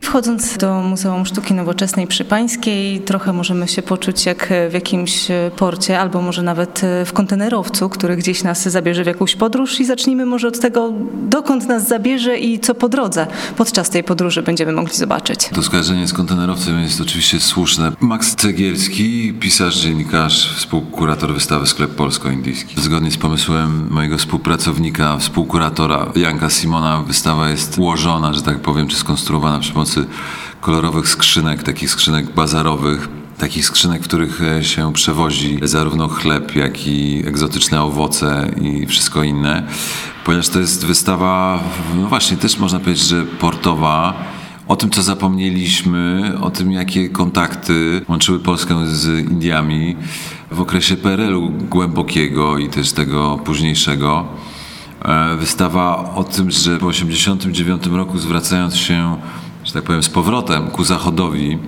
Wchodząc do Muzeum Sztuki Nowoczesnej przy Pańskiej, trochę możemy się poczuć jak w jakimś porcie, albo może nawet w kontenerowcu, który gdzieś nas zabierze w jakąś podróż. I zacznijmy może od tego, dokąd nas zabierze i co po drodze podczas tej podróży będziemy mogli zobaczyć. To skojarzenie z kontenerowcem jest oczywiście słuszne. Max Cegielski, pisarz, dziennikarz, współkurator wystawy Sklep Polsko-Indyjski. Zgodnie z pomysłem mojego współpracownika, współkuratora Janka Simona, wystawa jest ułożona, że tak powiem, czy skonstruowana przy pomocy kolorowych skrzynek, takich skrzynek bazarowych, takich skrzynek, w których e, się przewozi zarówno chleb, jak i egzotyczne owoce i wszystko inne. Ponieważ to jest wystawa, no właśnie, też można powiedzieć, że portowa, o tym, co zapomnieliśmy, o tym, jakie kontakty łączyły Polskę z Indiami w okresie PRL-u głębokiego i też tego późniejszego. E, wystawa o tym, że w 1989 roku zwracając się że tak powiem, z powrotem ku zachodowi,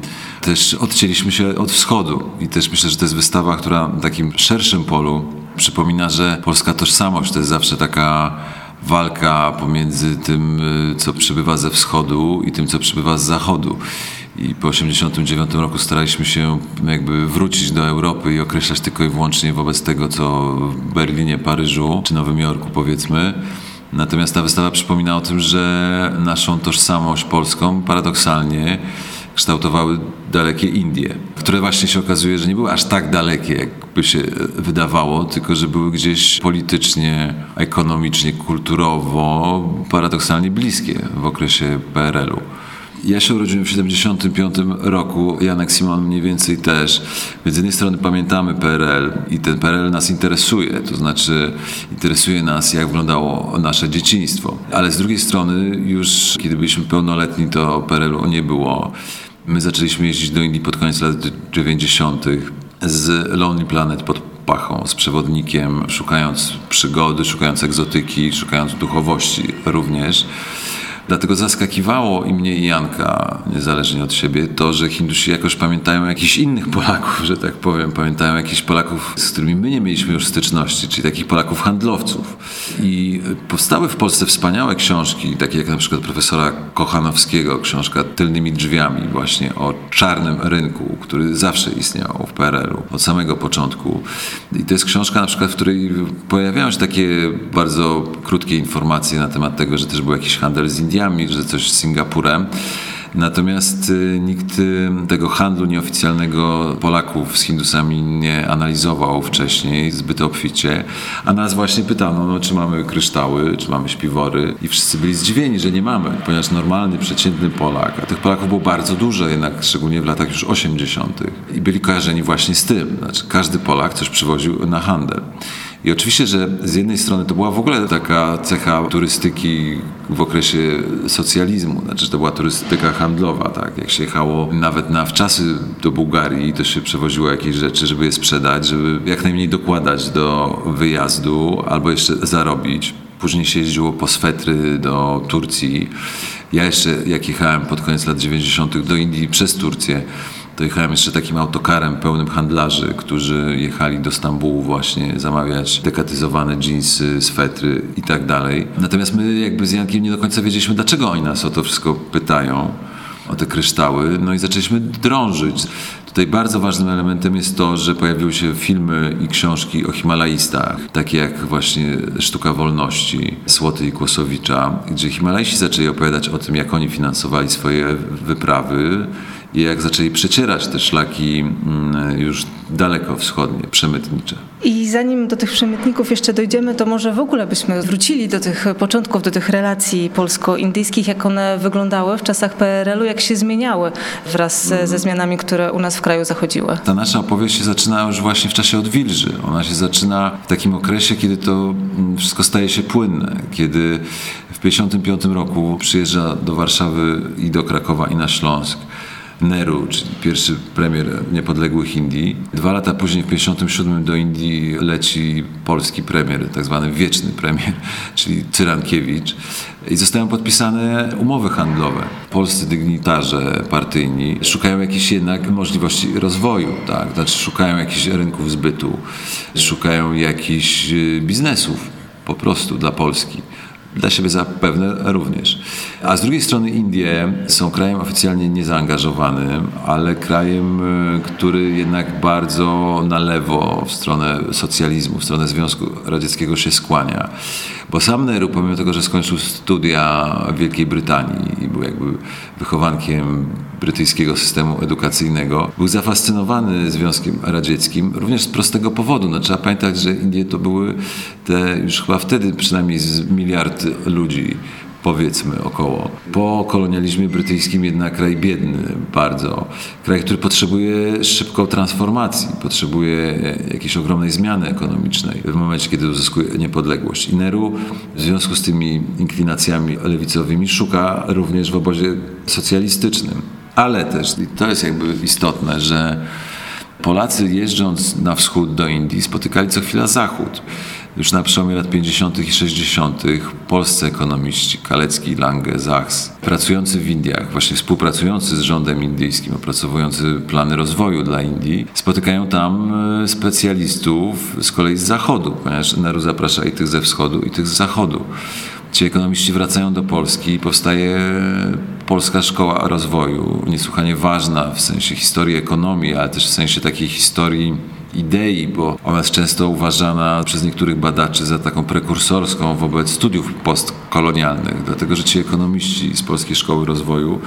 też odcięliśmy się od wschodu. I też myślę, że to jest wystawa, która w takim szerszym polu przypomina, że polska tożsamość to jest zawsze taka walka pomiędzy tym, y, co przybywa ze wschodu i tym, co przybywa z zachodu. I po 1989 roku staraliśmy się jakby wrócić do Europy i określać tylko i wyłącznie wobec tego, co w Berlinie, Paryżu czy Nowym Jorku powiedzmy. Natomiast ta wystawa przypomina o tym, że naszą tożsamość polską paradoksalnie kształtowały dalekie Indie, które właśnie się okazuje, że nie były aż tak dalekie, jakby się wydawało, tylko że były gdzieś politycznie, ekonomicznie, kulturowo, paradoksalnie bliskie w okresie PRL-u. Ja się urodziłem w 75 roku, Janek Simon mniej więcej też. Więc z jednej strony pamiętamy PRL i ten PRL nas interesuje, to znaczy interesuje nas, jak wyglądało nasze dzieciństwo. Ale z drugiej strony już kiedy byliśmy pełnoletni, to PRL-u nie było. My zaczęliśmy jeździć do Indii pod koniec lat 90. z Lonely Planet pod pachą, z przewodnikiem, szukając przygody, szukając egzotyki, szukając duchowości również. Dlatego zaskakiwało i mnie i Janka, niezależnie od siebie, to, że Hindusi jakoś pamiętają jakichś innych Polaków, że tak powiem. Pamiętają jakichś Polaków, z którymi my nie mieliśmy już styczności, czyli takich Polaków handlowców. I powstały w Polsce wspaniałe książki, takie jak na przykład profesora Kochanowskiego, książka Tylnymi drzwiami, właśnie o czarnym rynku, który zawsze istniał w PRL-u, od samego początku. I to jest książka na przykład, w której pojawiają się takie bardzo krótkie informacje na temat tego, że też był jakiś handel z Indiami, Indiami, że coś z Singapurem. Natomiast y, nikt y, tego handlu nieoficjalnego Polaków z Hindusami nie analizował wcześniej zbyt obficie, a nas właśnie pytano, no, czy mamy kryształy, czy mamy śpiwory i wszyscy byli zdziwieni, że nie mamy, ponieważ normalny, przeciętny Polak, a tych Polaków było bardzo dużo jednak, szczególnie w latach już 80. i byli kojarzeni właśnie z tym, znaczy każdy Polak coś przywoził na handel. I oczywiście, że z jednej strony to była w ogóle taka cecha turystyki w okresie socjalizmu, znaczy, że to była turystyka handlowa, tak? Jak się jechało nawet na wczasy do Bułgarii, to się przewoziło jakieś rzeczy, żeby je sprzedać, żeby jak najmniej dokładać do wyjazdu albo jeszcze zarobić. Później się jeździło po swetry do Turcji. Ja jeszcze, jak jechałem pod koniec lat 90. do Indii przez Turcję, to jechałem jeszcze takim autokarem pełnym handlarzy, którzy jechali do Stambułu właśnie zamawiać dekatyzowane dżinsy, swetry i tak dalej. Natomiast my jakby z Jankiem nie do końca wiedzieliśmy, dlaczego oni nas o to wszystko pytają o te kryształy, no i zaczęliśmy drążyć. Tutaj bardzo ważnym elementem jest to, że pojawiły się filmy i książki o Himalajistach, takie jak właśnie Sztuka Wolności Słoty i Kłosowicza, gdzie Himalajści zaczęli opowiadać o tym, jak oni finansowali swoje wyprawy, i jak zaczęli przecierać te szlaki mm, już daleko wschodnie, przemytnicze. I zanim do tych przemytników jeszcze dojdziemy, to może w ogóle byśmy wrócili do tych początków, do tych relacji polsko-indyjskich, jak one wyglądały w czasach PRL-u, jak się zmieniały wraz ze zmianami, które u nas w kraju zachodziły. Ta nasza opowieść się zaczyna już właśnie w czasie odwilży. Ona się zaczyna w takim okresie, kiedy to mm, wszystko staje się płynne, kiedy w 1955 roku przyjeżdża do Warszawy i do Krakowa i na Śląsk Nehru, czyli pierwszy premier niepodległych Indii. Dwa lata później, w 1957 do Indii leci polski premier, tak zwany wieczny premier, czyli Cyrankiewicz. I zostają podpisane umowy handlowe. Polscy dygnitarze partyjni szukają jakichś jednak możliwości rozwoju, tak? Znaczy szukają jakichś rynków zbytu, szukają jakichś y, biznesów po prostu dla Polski dla siebie zapewne również. A z drugiej strony Indie są krajem oficjalnie niezaangażowanym, ale krajem, y, który jednak bardzo na lewo w stronę socjalizmu, w stronę Związku Radzieckiego się skłania. Bo sam Nehru, pomimo tego, że skończył studia w Wielkiej Brytanii i był jakby wychowankiem brytyjskiego systemu edukacyjnego, był zafascynowany Związkiem Radzieckim również z prostego powodu. No, trzeba pamiętać, że Indie to były te już chyba wtedy przynajmniej z miliard ludzi powiedzmy około. Po kolonializmie brytyjskim jednak kraj biedny bardzo. Kraj, który potrzebuje szybką transformacji, potrzebuje jakiejś ogromnej zmiany ekonomicznej w momencie, kiedy uzyskuje niepodległość. I Neru w związku z tymi inklinacjami lewicowymi szuka również w obozie socjalistycznym. Ale też, i to jest jakby istotne, że Polacy jeżdżąc na wschód do Indii spotykali co chwila Zachód. Już na przełomie lat 50. i 60. polscy ekonomiści, Kalecki, Lange, Zachs, pracujący w Indiach, właśnie współpracujący z rządem indyjskim, opracowujący plany rozwoju dla Indii, spotykają tam e, specjalistów z kolei z Zachodu, ponieważ Nehru zaprasza i tych ze wschodu, i tych z Zachodu. Ci ekonomiści wracają do Polski i powstaje Polska Szkoła Rozwoju, niesłychanie ważna w sensie historii ekonomii, ale też w sensie takiej historii idei, bo ona jest często uważana przez niektórych badaczy za taką prekursorską wobec studiów postkolonialnych, dlatego że ci ekonomiści z Polskiej Szkoły Rozwoju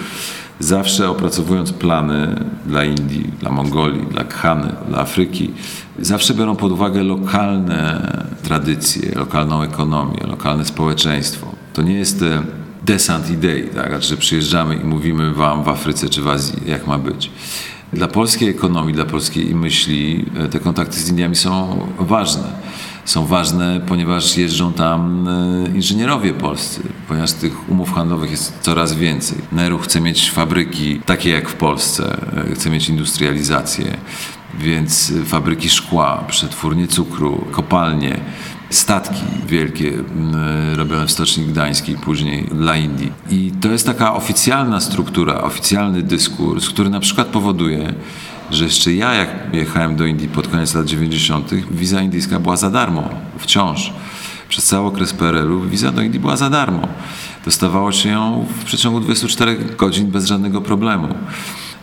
zawsze opracowując plany dla Indii, dla Mongolii, dla Khany, dla Afryki, zawsze biorą pod uwagę lokalne tradycje, lokalną ekonomię, lokalne społeczeństwo. To nie jest e, desant idei, tak? że znaczy, przyjeżdżamy i mówimy wam w Afryce czy w Azji, jak ma być. Dla polskiej ekonomii, dla polskiej myśli e, te kontakty z Indiami są ważne. Są ważne, ponieważ jeżdżą tam e, inżynierowie polscy, ponieważ tych umów handlowych jest coraz więcej. Nehru chce mieć fabryki takie jak w Polsce, e, chce mieć industrializację, więc fabryki szkła, przetwórnie cukru, kopalnie, statki wielkie robione w Stoczni Gdańskiej, później dla Indii. I to jest taka oficjalna struktura, oficjalny dyskurs, który na przykład powoduje, że jeszcze ja, jak jechałem do Indii pod koniec lat 90., wiza indyjska była za darmo, wciąż. Przez cały okres PRL-u wiza do Indii była za darmo. Dostawało się ją w przeciągu 24 godzin bez żadnego problemu.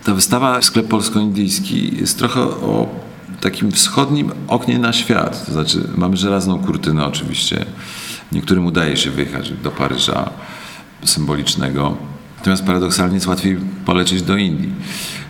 Ta wystawa Sklep Polsko-Indyjski jest trochę o takim wschodnim oknie na świat. To znaczy, mamy żelazną kurtynę oczywiście. Niektórym udaje się wyjechać do Paryża symbolicznego. Natomiast paradoksalnie jest łatwiej polecieć do Indii.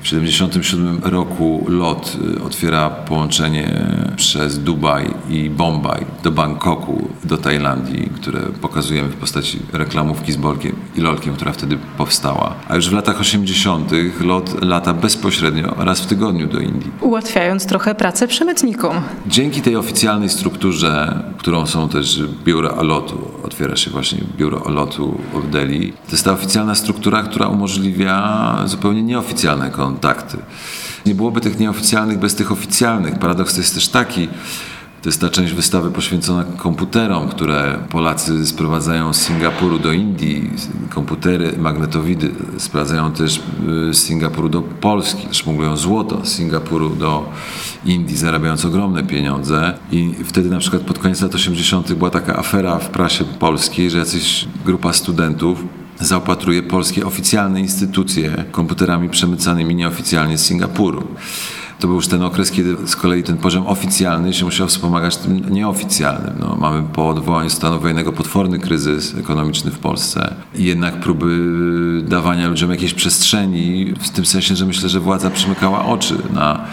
W 1977 roku LOT y, otwiera połączenie przez Dubaj i Bombaj do Bangkoku, do Tajlandii, które pokazujemy w postaci reklamówki z Bolkiem i Lolkiem, która wtedy powstała. A już w latach 80. LOT lata bezpośrednio raz w tygodniu do Indii. Ułatwiając trochę pracę przemytnikom. Dzięki tej oficjalnej strukturze, którą są też biura lotu, otwiera się właśnie biuro lotu w Delhi, to jest ta oficjalna struktura, która umożliwia zupełnie nieoficjalne kontakty. Nie byłoby tych nieoficjalnych bez tych oficjalnych. Paradoks jest też taki, to jest ta część wystawy poświęcona komputerom, które Polacy sprowadzają z Singapuru do Indii. Komputery, magnetowidy sprowadzają też y, z Singapuru do Polski. Szmuglują złoto z Singapuru do Indii, zarabiając ogromne pieniądze. I wtedy na przykład pod koniec lat 80. była taka afera w prasie polskiej, że jacyś grupa studentów zaopatruje polskie oficjalne instytucje komputerami przemycanymi nieoficjalnie z Singapuru. To był już ten okres, kiedy z kolei ten poziom oficjalny się musiał wspomagać tym nieoficjalnym. No, mamy po odwołaniu stanu wojennego potworny kryzys ekonomiczny w Polsce i jednak próby dawania ludziom jakiejś przestrzeni, w tym sensie, że myślę, że władza przymykała oczy na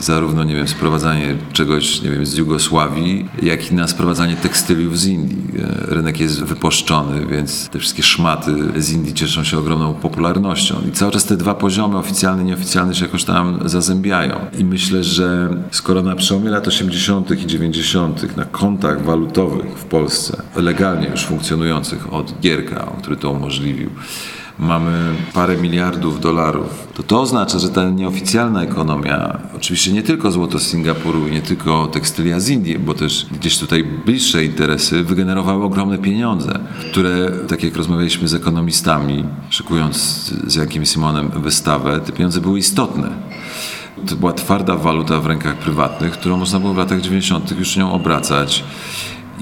zarówno, nie wiem, sprowadzanie czegoś, nie wiem, z Jugosławii, jak i na sprowadzanie tekstyliów z Indii. E, rynek jest wypuszczony, więc te wszystkie szmaty z Indii cieszą się ogromną popularnością. I cały czas te dwa poziomy, oficjalny i nieoficjalny, się jakoś tam zazębiają. I myślę, że skoro na przełomie lat 80. i 90. na kontach walutowych w Polsce, legalnie już funkcjonujących od Gierka, który to umożliwił, mamy parę miliardów dolarów, to to oznacza, że ta nieoficjalna ekonomia, oczywiście nie tylko złoto z Singapuru nie tylko tekstylia z Indii, bo też gdzieś tutaj bliższe interesy, wygenerowały ogromne pieniądze, które, tak jak rozmawialiśmy z ekonomistami, szykując z Jankiem Simonem wystawę, te pieniądze były istotne. To była twarda waluta w rękach prywatnych, którą można było w latach 90. już nią obracać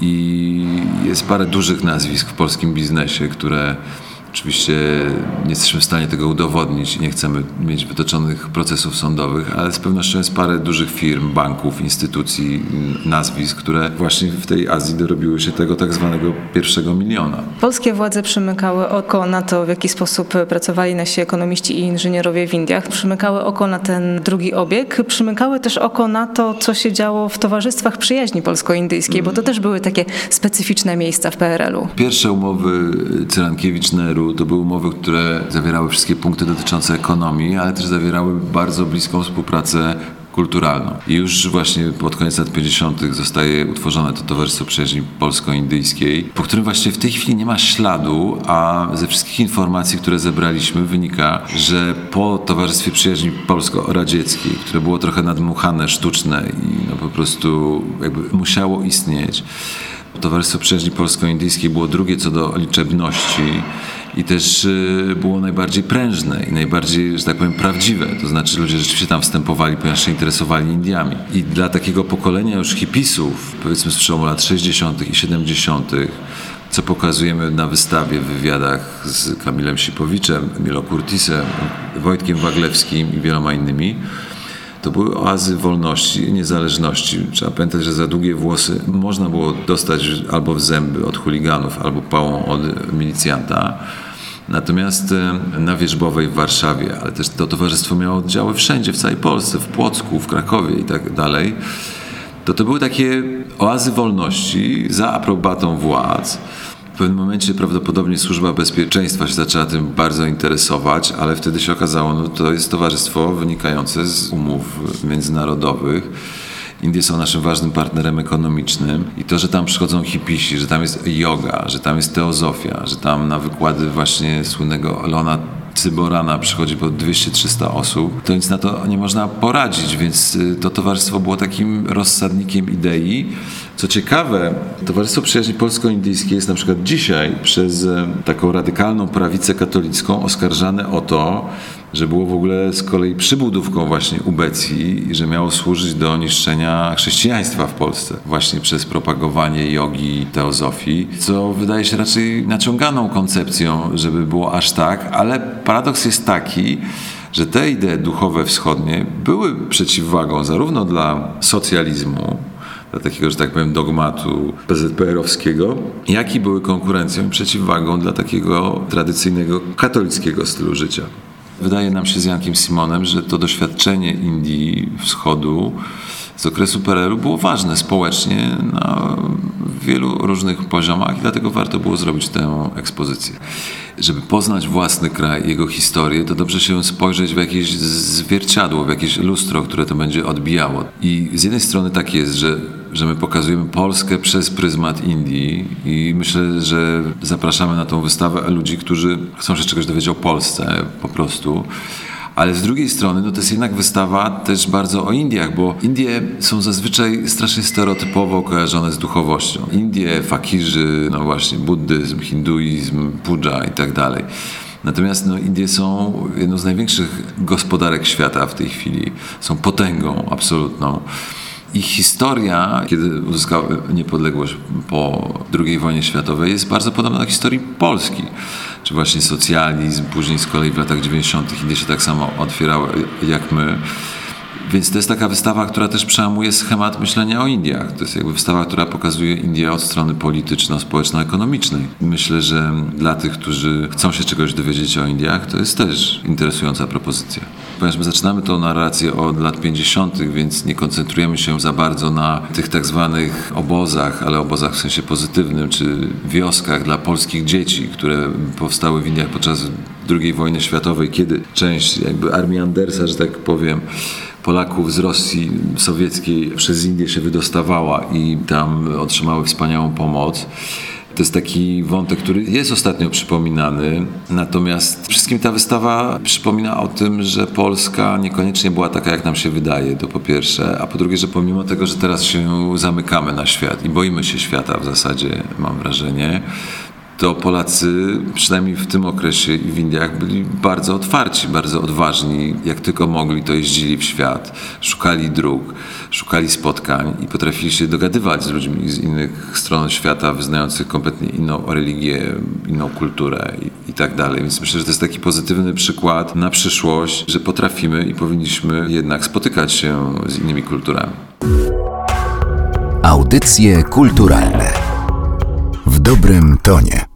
i jest parę dużych nazwisk w polskim biznesie, które Oczywiście nie jesteśmy w stanie tego udowodnić i nie chcemy mieć wytoczonych procesów sądowych, ale z pewnością jest parę dużych firm, banków, instytucji, nazwisk, które właśnie w tej Azji dorobiły się tego tak zwanego pierwszego miliona. Polskie władze przymykały oko na to, w jaki sposób pracowali nasi ekonomiści i inżynierowie w Indiach. Przymykały oko na ten drugi obieg. Przymykały też oko na to, co się działo w towarzystwach przyjaźni polsko-indyjskiej, bo to też były takie specyficzne miejsca w PRL-u. Pierwsze umowy To były umowy, które zawierały wszystkie punkty dotyczące ekonomii, ale też zawierały bardzo bliską współpracę kulturalną. I już właśnie pod koniec lat 50. zostaje utworzone to Towarzystwo Przyjaźni Polsko-Indyjskiej, po którym właśnie w tej chwili nie ma śladu, a ze wszystkich informacji, które zebraliśmy, wynika, że po Towarzystwie Przyjaźni Polsko-Radzieckiej, które było trochę nadmuchane, sztuczne i no po prostu jakby musiało istnieć, Towarzystwo Przyjaźni Polsko-Indyjskiej było drugie co do liczebności i też y, było najbardziej prężne i najbardziej, że tak powiem, prawdziwe. To znaczy ludzie rzeczywiście tam wstępowali, ponieważ się interesowali Indiami. I dla takiego pokolenia już hipisów, powiedzmy z przełomu lat 60. i 70., co pokazujemy na wystawie w wywiadach z Kamilem Sipowiczem, Milo Kurtisem, Wojtkiem Waglewskim i wieloma innymi, to były oazy wolności, niezależności. Trzeba pamiętać, że za długie włosy można było dostać albo w zęby od chuliganów, albo pałą od milicjanta. Natomiast e, na Wierzbowej w Warszawie, ale też to towarzystwo miało oddziały wszędzie, w całej Polsce, w Płocku, w Krakowie i tak dalej, to to były takie oazy wolności za aprobatą władz pewnym momencie prawdopodobnie służba bezpieczeństwa się zaczęła tym bardzo interesować, ale wtedy się okazało, no to jest towarzystwo wynikające z umów międzynarodowych. Indie są naszym ważnym partnerem ekonomicznym i to, że tam przychodzą hipisi, że tam jest yoga, że tam jest teozofia, że tam na wykłady właśnie słynnego Lona Cyborana przychodzi po 200-300 osób, to nic na to nie można poradzić, więc y, to towarzystwo było takim rozsadnikiem idei. Co ciekawe, Towarzystwo Przyjaźni Polsko-Indyjskiej jest na przykład dzisiaj przez y, taką radykalną prawicę katolicką oskarżane o to, że było w ogóle z kolei przybudówką właśnie ubecji i że miało służyć do niszczenia chrześcijaństwa w Polsce właśnie przez propagowanie jogi, teozofii, co wydaje się raczej naciąganą koncepcją, żeby było aż tak, ale paradoks jest taki, że te idee duchowe wschodnie były przeciwwagą zarówno dla socjalizmu, dla takiego, że tak powiem, dogmatu PZPR-owskiego, jak i były konkurencją i przeciwwagą dla takiego tradycyjnego katolickiego stylu życia. Wydaje nam się z Jankiem Simonem, że to doświadczenie Indii Wschodu z okresu PRL-u było ważne społecznie na wielu różnych poziomach i dlatego warto było zrobić tę ekspozycję. Żeby poznać własny kraj, jego historię, to dobrze się spojrzeć w jakieś zwierciadło, w jakieś lustro, które to będzie odbijało. I z jednej strony tak jest, że że my pokazujemy Polskę przez pryzmat Indii i myślę, że zapraszamy na tą wystawę ludzi, którzy chcą się czegoś dowiedzieć o Polsce po prostu. Ale z drugiej strony, no to jest jednak wystawa też bardzo o Indiach, bo Indie są zazwyczaj strasznie stereotypowo kojarzone z duchowością. Indie, fakirzy, no właśnie, buddyzm, hinduizm, puja i tak dalej. Natomiast no, Indie są jedną z największych gospodarek świata w tej chwili. Są potęgą absolutną. Ich historia, kiedy uzyskały niepodległość po II wojnie światowej, jest bardzo podobna do historii Polski. Czy właśnie socjalizm, później z kolei w latach 90. Indie się tak samo otwierały jak my. Więc to jest taka wystawa, która też przełamuje schemat myślenia o Indiach. To jest jakby wystawa, która pokazuje Indię od strony polityczno-społeczno-ekonomicznej. Myślę, że dla tych, którzy chcą się czegoś dowiedzieć o Indiach, to jest też interesująca propozycja. Ponieważ my zaczynamy tą narrację od lat 50., więc nie koncentrujemy się za bardzo na tych tak zwanych obozach, ale obozach w sensie pozytywnym, czy wioskach dla polskich dzieci, które powstały w Indiach podczas II wojny światowej, kiedy część jakby armii Andersa, że tak powiem, Polaków z Rosji sowieckiej przez Indię się wydostawała i tam otrzymały wspaniałą pomoc. To jest taki wątek, który jest ostatnio przypominany. Natomiast wszystkim ta wystawa przypomina o tym, że Polska niekoniecznie była taka, jak nam się wydaje, to po pierwsze. A po drugie, że pomimo tego, że teraz się zamykamy na świat i boimy się świata w zasadzie, mam wrażenie, to Polacy, przynajmniej w tym okresie i w Indiach, byli bardzo otwarci, bardzo odważni. Jak tylko mogli, to jeździli w świat, szukali dróg, szukali spotkań i potrafili się dogadywać z ludźmi z innych stron świata, wyznających kompletnie inną religię, inną kulturę i, i tak dalej. Więc myślę, że to jest taki pozytywny przykład na przyszłość, że potrafimy i powinniśmy jednak spotykać się z innymi kulturami. Audycje kulturalne w dobrym tonie.